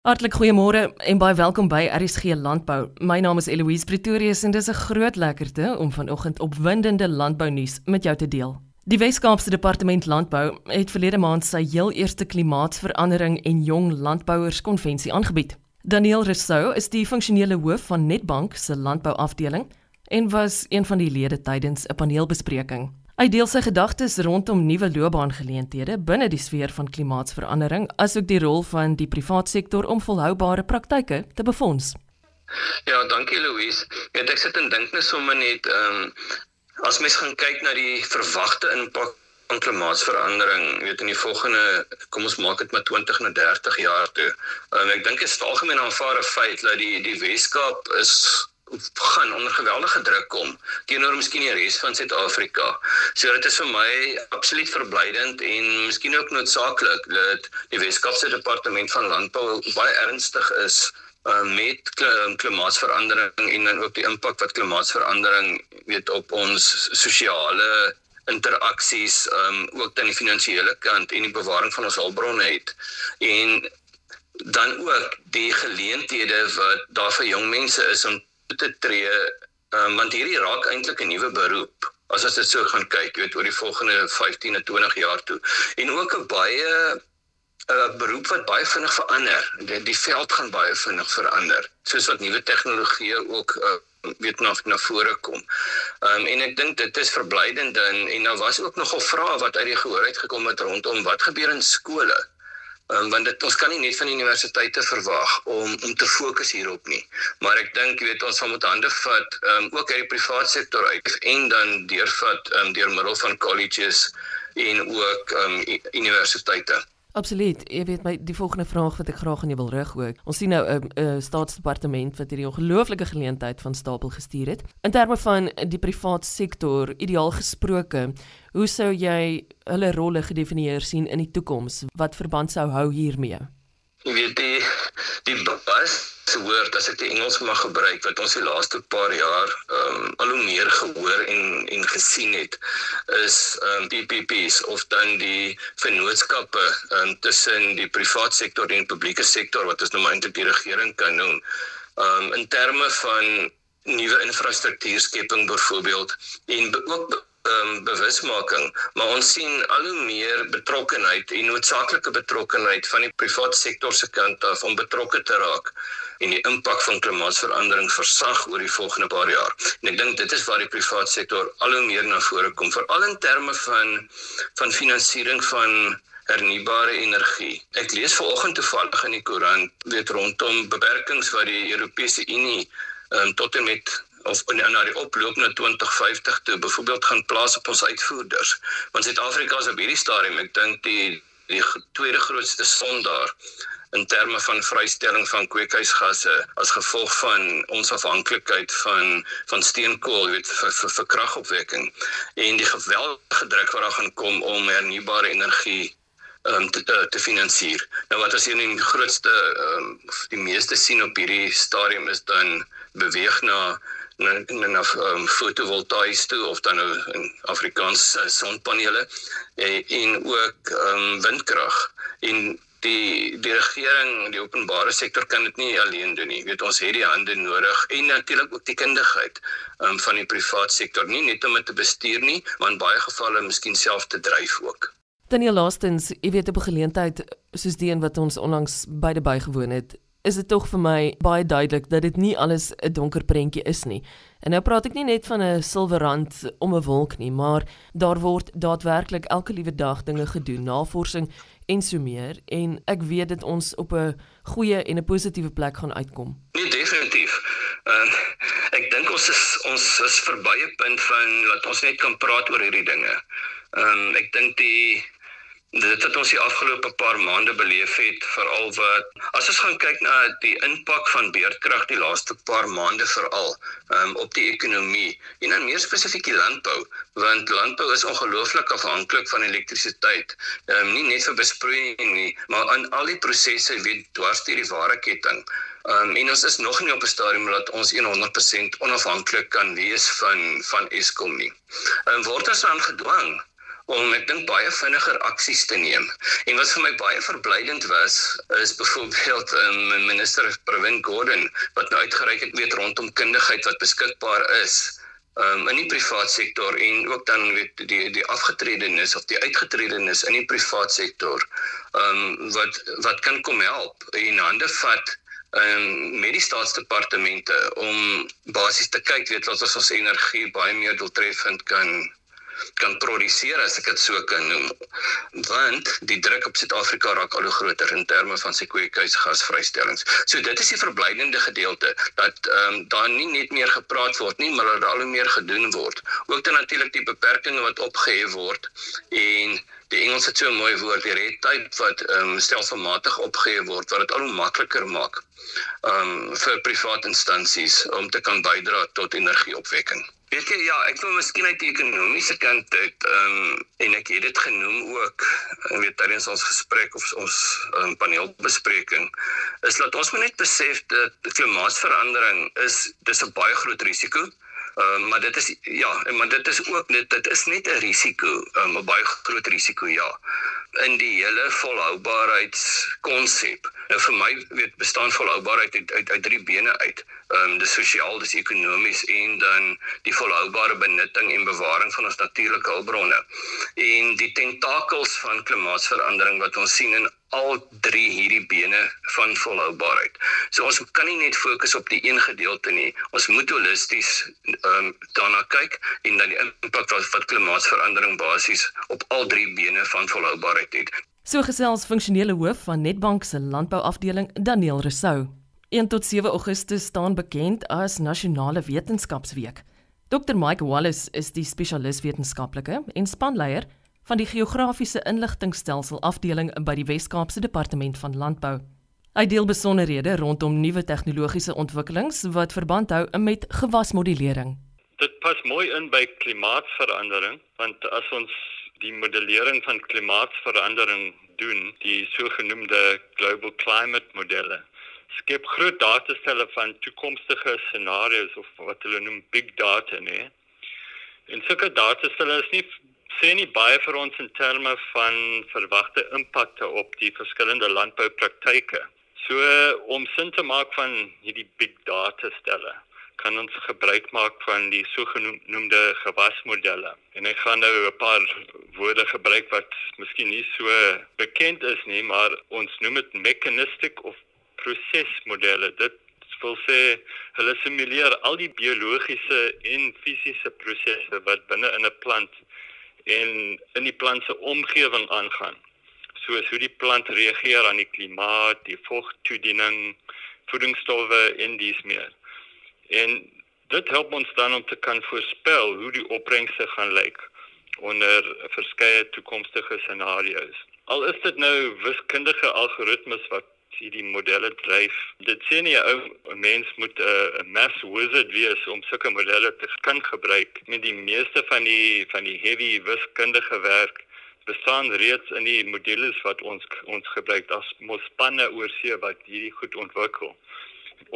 Hartlik goeiemôre en baie welkom by RSG Landbou. My naam is Eloise Pretorius en dis 'n groot lekkerte om vanoggend opwindende landbounuus met jou te deel. Die Wes-Kaapse Departement Landbou het verlede maand sy heel eerste klimaatsverandering en jong landbouers konvensie aangebied. Daniel Rousseau is die funksionele hoof van Netbank se landbouafdeling en was een van die lede tydens 'n paneelbespreking. Hy deel sy gedagtes rondom nuwe loopbaangeleenthede binne die sfeer van klimaatsverandering, asook die rol van die private sektor om volhoubare praktyke te befonds. Ja, dankie Louise. Ja, ek sit en dink net sommer net ehm um, as mens gaan kyk na die verwagte impak van klimaatsverandering, weet in die volgende kom ons maak dit maar 20 na 30 jaar toe. Um, ek dink dit is algemeen aanvaar 'n feit dat die die Weskaap is gaan onder geweldige druk kom teenoor miskien die res van Suid-Afrika. So dit is vir my absoluut verblydend en miskien ook noodsaaklik dat die Weskaapse Departement van Landbou baie ernstig is uh, met klimaatsverandering en dan ook die impak wat klimaatsverandering weet op ons sosiale interaksies um ook dan die finansiële kant en die bewaring van ons hulpbronne het. En dan ook die geleenthede wat daar vir jong mense is om te tree um, want hierdie raak eintlik 'n nuwe beroep as as dit so gaan kyk weet oor die volgende 15 en 20 jaar toe. En ook 'n baie 'n uh, beroep wat baie vinnig verander. Die, die veld gaan baie vinnig verander soos wat nuwe tegnologieë ook uh, weet na na vore kom. Ehm um, en ek dink dit is verblydend en en daar was ook nogal vrae wat uit die gehoor uit gekom het rondom wat gebeur in skole um, want dit ons kan nie net van universiteite verwag om om te fokus hierop nie. Maar ek dink jy weet ons moet hande vat um, ook uit die private sektor uit en dan deurvat um, deur middel van colleges en ook um, universiteite Absoluut. Jy weet my die volgende vraag wat ek graag aan jou wil rig ook. Ons sien nou 'n uh, uh, staatsdepartement wat hierdie ongelooflike geleentheid van stapel gestuur het. In terme van die private sektor, ideaal gesproke, hoe sou jy hulle rolle gedefinieer sien in die toekoms? Wat verband sou hou hiermee? Jy weet die die bas woord as ek die Engels mag gebruik wat ons die laaste paar jaar ehm um, al hoe meer gehoor en en gesien het is ehm um, PPPs of dan die vennootskappe ehm um, tussen die private sektor en die publieke sektor wat ons nou maar eintlik die regering kan noem. Ehm um, in terme van nuwe infrastruktuurskepping byvoorbeeld en ook um, bewusmaking, maar ons sien al hoe meer betrokkenheid en noodsaaklike betrokkenheid van die private sektor se kant af om betrokke te raak en die impak van klimaatsverandering versag oor die volgende paar jaar. En ek dink dit is waar die private sektor al hoe meer na vore kom, veral in terme van van finansiering van hernubare energie. Ek lees vanoggend toevallig in die koerant weet rondom beperkings wat die Europese Unie um, tot en met of na die oploop na 2050 toe byvoorbeeld gaan plaas op ons uitvoerders. Want Suid-Afrika is op hierdie stadium, ek dink die die tweede grootste sondaar in terme van vrystelling van kweekhuisgasse as gevolg van ons afhanklikheid van van steenkool weet vir vir, vir kragopwekking en die geweldige druk wat daar gaan kom om hernubare energie um, te, te te finansier. Nou wat as hier die grootste um, die meeste sien op hierdie stadium is dan beweeg na na na um, fotovoltaïs toe of dan nou in Afrikaans uh, sonpanele en, en ook um, windkrag. En die die regering die openbare sektor kan dit nie alleen doen nie. Weet ons het die hande nodig en natuurlik ook die kundigheid um, van die private sektor. Nie net om dit te bestuur nie maar in baie gevalle miskien self te dryf ook. Daniel Lastens jy weet 'n geleentheid soos die een wat ons onlangs beide bygewoon het is dit tog vir my baie duidelik dat dit nie alles 'n donker prentjie is nie. En nou praat ek nie net van 'n silwerrand om 'n wolk nie, maar daar word daadwerklik elke liewe dag dinge gedoen, navorsing en so meer en ek weet dit ons op 'n goeie en 'n positiewe plek gaan uitkom. Nee, definitief. Uh, ek dink ons is ons is verby 'n punt van dat ons net kan praat oor hierdie dinge. Ehm um, ek dink die dit wat ons die afgelope paar maande beleef het veral wat as ons gaan kyk na die impak van beerdkrag die laaste paar maande veral um, op die ekonomie en dan meer spesifiek die landbou want landbou is ongelooflik afhanklik van elektrisiteit um, nie net vir besproeiing nie maar aan al die prosesse weet dwars deur die ware ketting Um, en ons is nog nie op 'n stadium dat ons 100% onafhanklik kan wees van van Eskom nie. Um, word ons aangedwang om ek dink baie vinniger aksies te neem. En wat vir my baie verblydend was, is byvoorbeeld um, minister Pravin Gordhan wat nou uitgereik het weet rondom kundigheid wat beskikbaar is um, in die privaat sektor en ook dan weet die die afgetredenes of die uitgetredenes in die privaat sektor um, wat wat kan kom help in hande vat um, met die staatsdepartemente om basies te kyk weet ons ons energie baie meer doeltreffend kan kan produseer as ek dit so kan noem. Want die druk op Suid-Afrika raak al hoe groter in terme van sekwesgasvrystellings. So dit is die verblydende gedeelte dat ehm um, daar nie net meer gepraat word nie, maar dat al hoe meer gedoen word. Ook dan natuurlik die beperkings wat opgehef word en die Engels het so 'n mooi woord, die red tape wat ehm um, stelselmatig opgehef word wat dit al hoe makliker maak ehm um, vir private instansies om te kan bydra tot energieopwekking. Weet jy ja, ek wil miskien uit die ekonomiese kant uit ehm um, en ek het dit genoem ook, weet tydens ons gesprek of ons um, paneelbespreking, is dat ons moet net besef dat klimaatsverandering is dis 'n baie groot risiko. Ehm um, maar dit is ja, maar dit is ook net dit is net 'n risiko, um, 'n baie groot risiko ja in die hele volhoubaarheidskonsep. Nou vir my weet bestaan volhoubaarheid uit uit, uit drie bene uit. Ehm um, dis sosiaal, dis ekonomies en dan die volhoubare benutting en bewaring van ons natuurlike hulpbronne. En die tentakels van klimaatsverandering wat ons sien in al drie hierdie bene van volhoubaarheid. So ons kan nie net fokus op die een gedeelte nie. Ons moet holisties ehm um, daarna kyk en dan die impak wat, wat klimaatsverandering basies op al drie bene van volhoubaarheid het. So gesels funksionele hoof van Netbank se landbouafdeling Daniel Resou. 1 tot 7 Augustus staan bekend as Nasionale Wetenskapsweek. Dr Mike Wallace is die spesialis wetenskaplike en spanleier van die geografiese inligtingstelsel afdeling by die Wes-Kaapse Departement van Landbou. Hy deel besonderhede rondom nuwe tegnologiese ontwikkelings wat verband hou met gewasmodulering. Dit pas mooi in by klimaatsverandering want as ons die modellering van klimaatsverandering doen, die sogenaamde global climate modelle, skep groot datastelle van toekomstige scenario's of wat hulle noem big data, nee. En sulke datastelle is nie sê nie baie vir ons in terme van verwagte impakte op die verskillende landboupraktyke. So om sin te maak van hierdie big data stelle kan ons gebruik maak van die sogenaamde gewasmodelle. En ek gaan nou 'n paar woorde gebruik wat miskien nie so bekend is nie, maar ons noem dit mechanistic of prosesmodelle. Dit wil sê hulle simuleer al die biologiese en fisiese prosesse wat binne in 'n plant en in die plant se omgewing aangaan. Soos hoe die plant reageer aan die klimaat, die vogtoediening, voedingsstowwe en dies meer. En dit help ons dan om te kan voorspel hoe die opbrengste gaan lyk onder verskeie toekomstige scenario's. Al is dit nou wiskundige algoritmes wat hierdie modelle dryf. Dit sê nie 'n mens moet 'n uh, mass wizard wees om sulke modelle te kan gebruik. Met die meeste van die van die heavy wiskundige werk bestaan reeds in die modules wat ons ons gebruik as mos spanne oor see wat hierdie goed ontwikkel.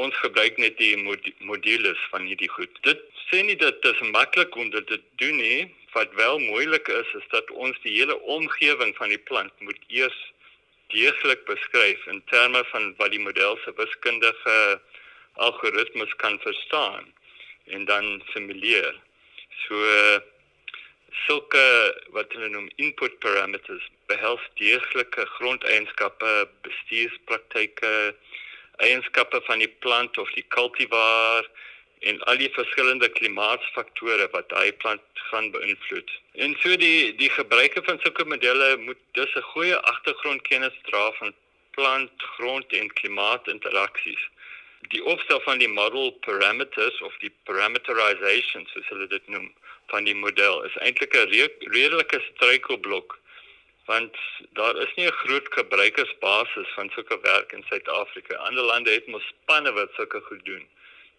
Ons gebruik net die modules van hierdie goed. Dit sê nie dat dit maklik om dit te doen nie. Wat wel moeilik is is dat ons die hele omgewing van die plant moet eers deeglik beskryf in terme van wat die model se wiskundige algoritmes kan verstaan en dan simuleer. So sulke wat hulle noem input parameters behels deeglike grondeienskappe, bestuurspraktyke, eienskappe van die plant of die kultivar en al die verskillende klimaatsfaktore wat daai plant gaan beïnvloed. En so die die gebruike van sulke modelle moet dus 'n goeie agtergrondkennis dra van plant, grond en klimaatinteraksies. Die opstel van die model parameters of die parameterization soos hulle dit noem van die model is eintlik 'n redelike struikelblok want daar is nie 'n groot gebruikersbasis van sulke werk in Suid-Afrika. Ander lande het mos spanne wat sulke goed doen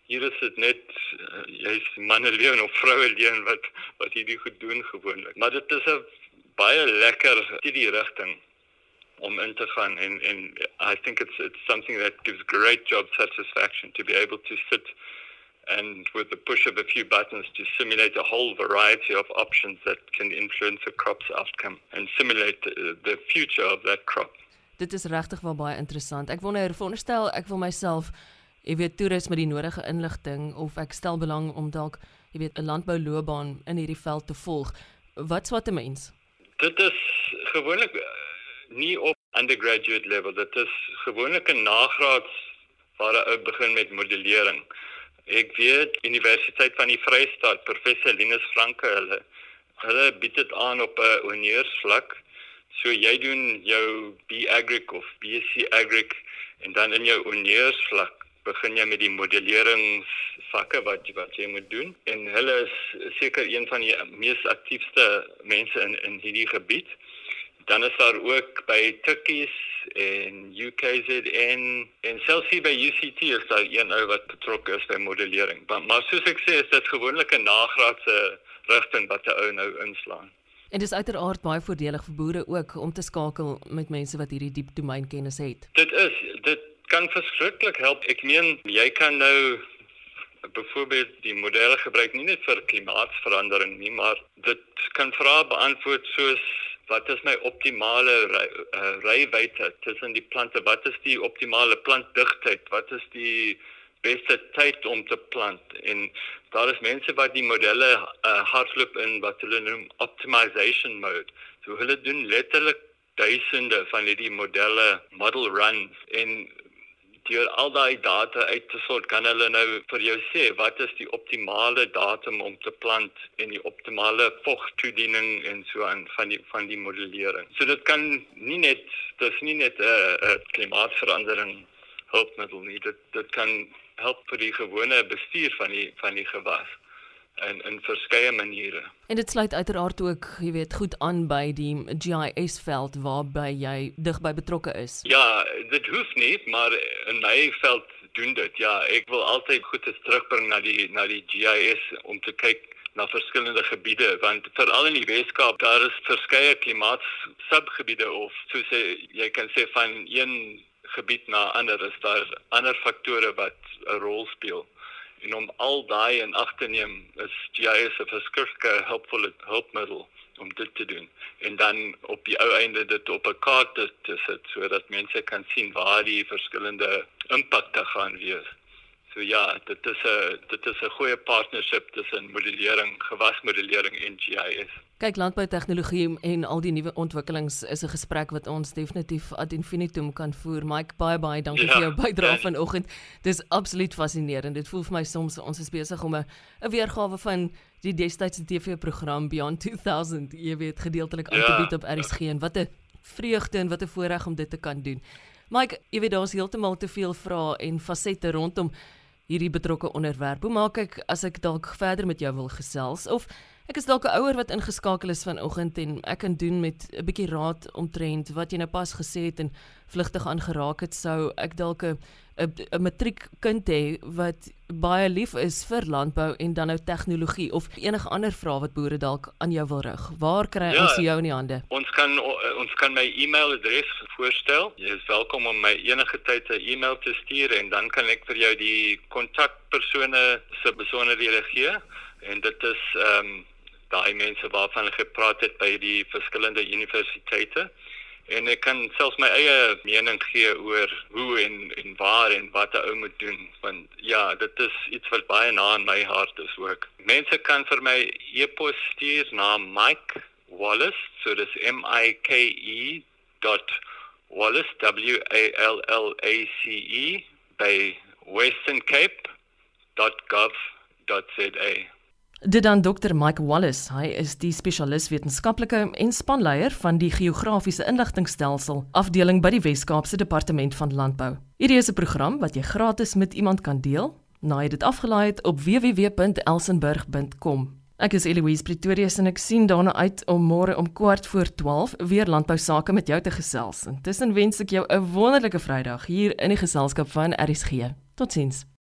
hier is dit net uh, jy's manne leuen of vroue leuen wat wat hierdie goed doen gewoonlik. Maar dit is 'n baie lekker hierdie rigting om in te gaan en en I think it's it's something that gives great job satisfaction to be able to sit and with the push of a few buttons to simulate a whole variety of options that can influence a crop's outcome and simulate the, the future of that crop. Dit is regtig wel baie interessant. Ek wonder, veronderstel ek wil myself, jy weet, toerus met die nodige inligting of ek stel belang om dalk, jy weet, 'n landbouloopbaan in hierdie veld te volg. Wat swat 'n mens? Dit is gewoonlik eh, nie op undergraduate level. Dit is gewoonlik 'n nagraads waar hy begin met modellering. Ek weet Universiteit van die Vrystaat, professor Linus Franke, hulle hulle bied dit aan op 'n honeursvlak. So jy doen jou B Agric of BSc Agric en dan in jou honeursvlak begin jy met die modelleringsvakke wat wat jy moet doen en hulle is seker een van die mees aktiefste mense in in hierdie gebied. Dan is daar ook by Tukkies en UKZN en selfs hier by UCT is daar een ou wat betrokke is by modellering. Maar, maar soos ek sê, is dit gewoonlik 'n nagraadse rigting wat 'n ou nou inslaan. En dis uiteraard baie voordelig vir boere ook om te skakel met mense wat hierdie diep domeinkennis het. Dit is dit kan verskriklik help. Ek meen jy kan nou byvoorbeeld die modelle gebruik nie net vir klimaatsverandering nie, maar dit kan vrae beantwoord soos wat is my optimale rywyte ry tussen die plante? Wat is die optimale plantdigtheid? Wat is die beste tyd om te plant? En daar is mense wat die modelle uh, hardloop in wat hulle noem optimization mode. So hulle doen letterlik duisende van hierdie modelle model runs en deur al daai data uit te sort kan hulle nou vir jou sê wat is die optimale datum om te plant en die optimale vogtoediening en so aan van die van die modellering. So dit kan nie net dis nie net 'n uh, uh, klimaatsverandering hulpmiddel nie. Dit dit kan help vir die gewone bestuur van die van die gewas in in verskeie maniere. En dit sluit uiteraard ook, jy weet, goed aan by die GIS veld waarby jy digby betrokke is. Ja, dit hoef nie, maar in my veld doen dit. Ja, ek wil altyd goed terugbring na die na die GIS om te kyk na verskillende gebiede want veral in die Weskaap daar is verskeie klimaatsubgebiede of soos jy kan sê van een gebied na ander is daar ander faktore wat 'n rol speel en om al daai in ag te neem is GIS 'n verskrikkelike helpvolle hulpmiddel om dit te doen en dan op die ou einde dit op 'n kaart te sit sodat mense kan sien waar die verskillende impakte gaan wees. So ja, dit is 'n dit is 'n goeie partnership tussen modellering, gewasmodellering en GIS. Kyk, landboutegnologie en al die nuwe ontwikkelings is 'n gesprek wat ons definitief ad infinitum kan voer. Mike, baie baie dankie ja, vir jou bydrae ja. vanoggend. Dis absoluut fascinerend. Dit voel vir my soms ons is besig om 'n 'n weergawe van die destydse TV-program Beyond 2000, jy weet, gedeeltelik aan ja. te bied op RSG en wat 'n vreugde en wat 'n voorreg om dit te kan doen. Mike, jy weet daar's heeltemal te veel vrae en fasette rondom hierdie betrokke onderwerp. Hoe maak ek as ek dalk verder met jou wil gesels of ek is dalk 'n ouer wat ingeskakel is vanoggend en ek kan doen met 'n bietjie raad omtrent wat jy nou pas gesê het en vlugtig aangeraak het sou ek dalk 'n 'n matriekkind hê wat baie lief is vir landbou en dan nou tegnologie of enige ander vrae wat boere dalk aan jou wil rig. Waar kry ja, ons jou in die hande? Ons kan ons kan my e-mailadres voorstel. Jy is welkom om my enige tyd 'n e-mail te stuur en dan kan ek vir jou die kontakpersone se besonderhede gee en dit is ehm um, daai mense waarvan ek gepraat het by die verskillende universiteite. En ek kan selfs my eie mening gee oor hoe en en waar en wat 'n ou moet doen want ja dit is iets wat baie na in my hart is ook. Mense kan vir my e-pos stuur na Mike Wallace so dis M I K E dot Wallace W A L L A C E by Western Dit dan Dr Mike Wallace, hy is die spesialis wetenskaplike en spanleier van die geografiese inligtingstelsel afdeling by die Wes-Kaapse Departement van Landbou. Hierdie is 'n program wat jy gratis met iemand kan deel. Naai dit afgelaai het op www.elsenburg.com. Ek is Eloise Pretorius en ek sien daarna uit om môre om kwart voor 12 weer landbou sake met jou te gesels. Intussen wens ek jou 'n wonderlike Vrydag hier in die geselskap van RSG. Totsiens.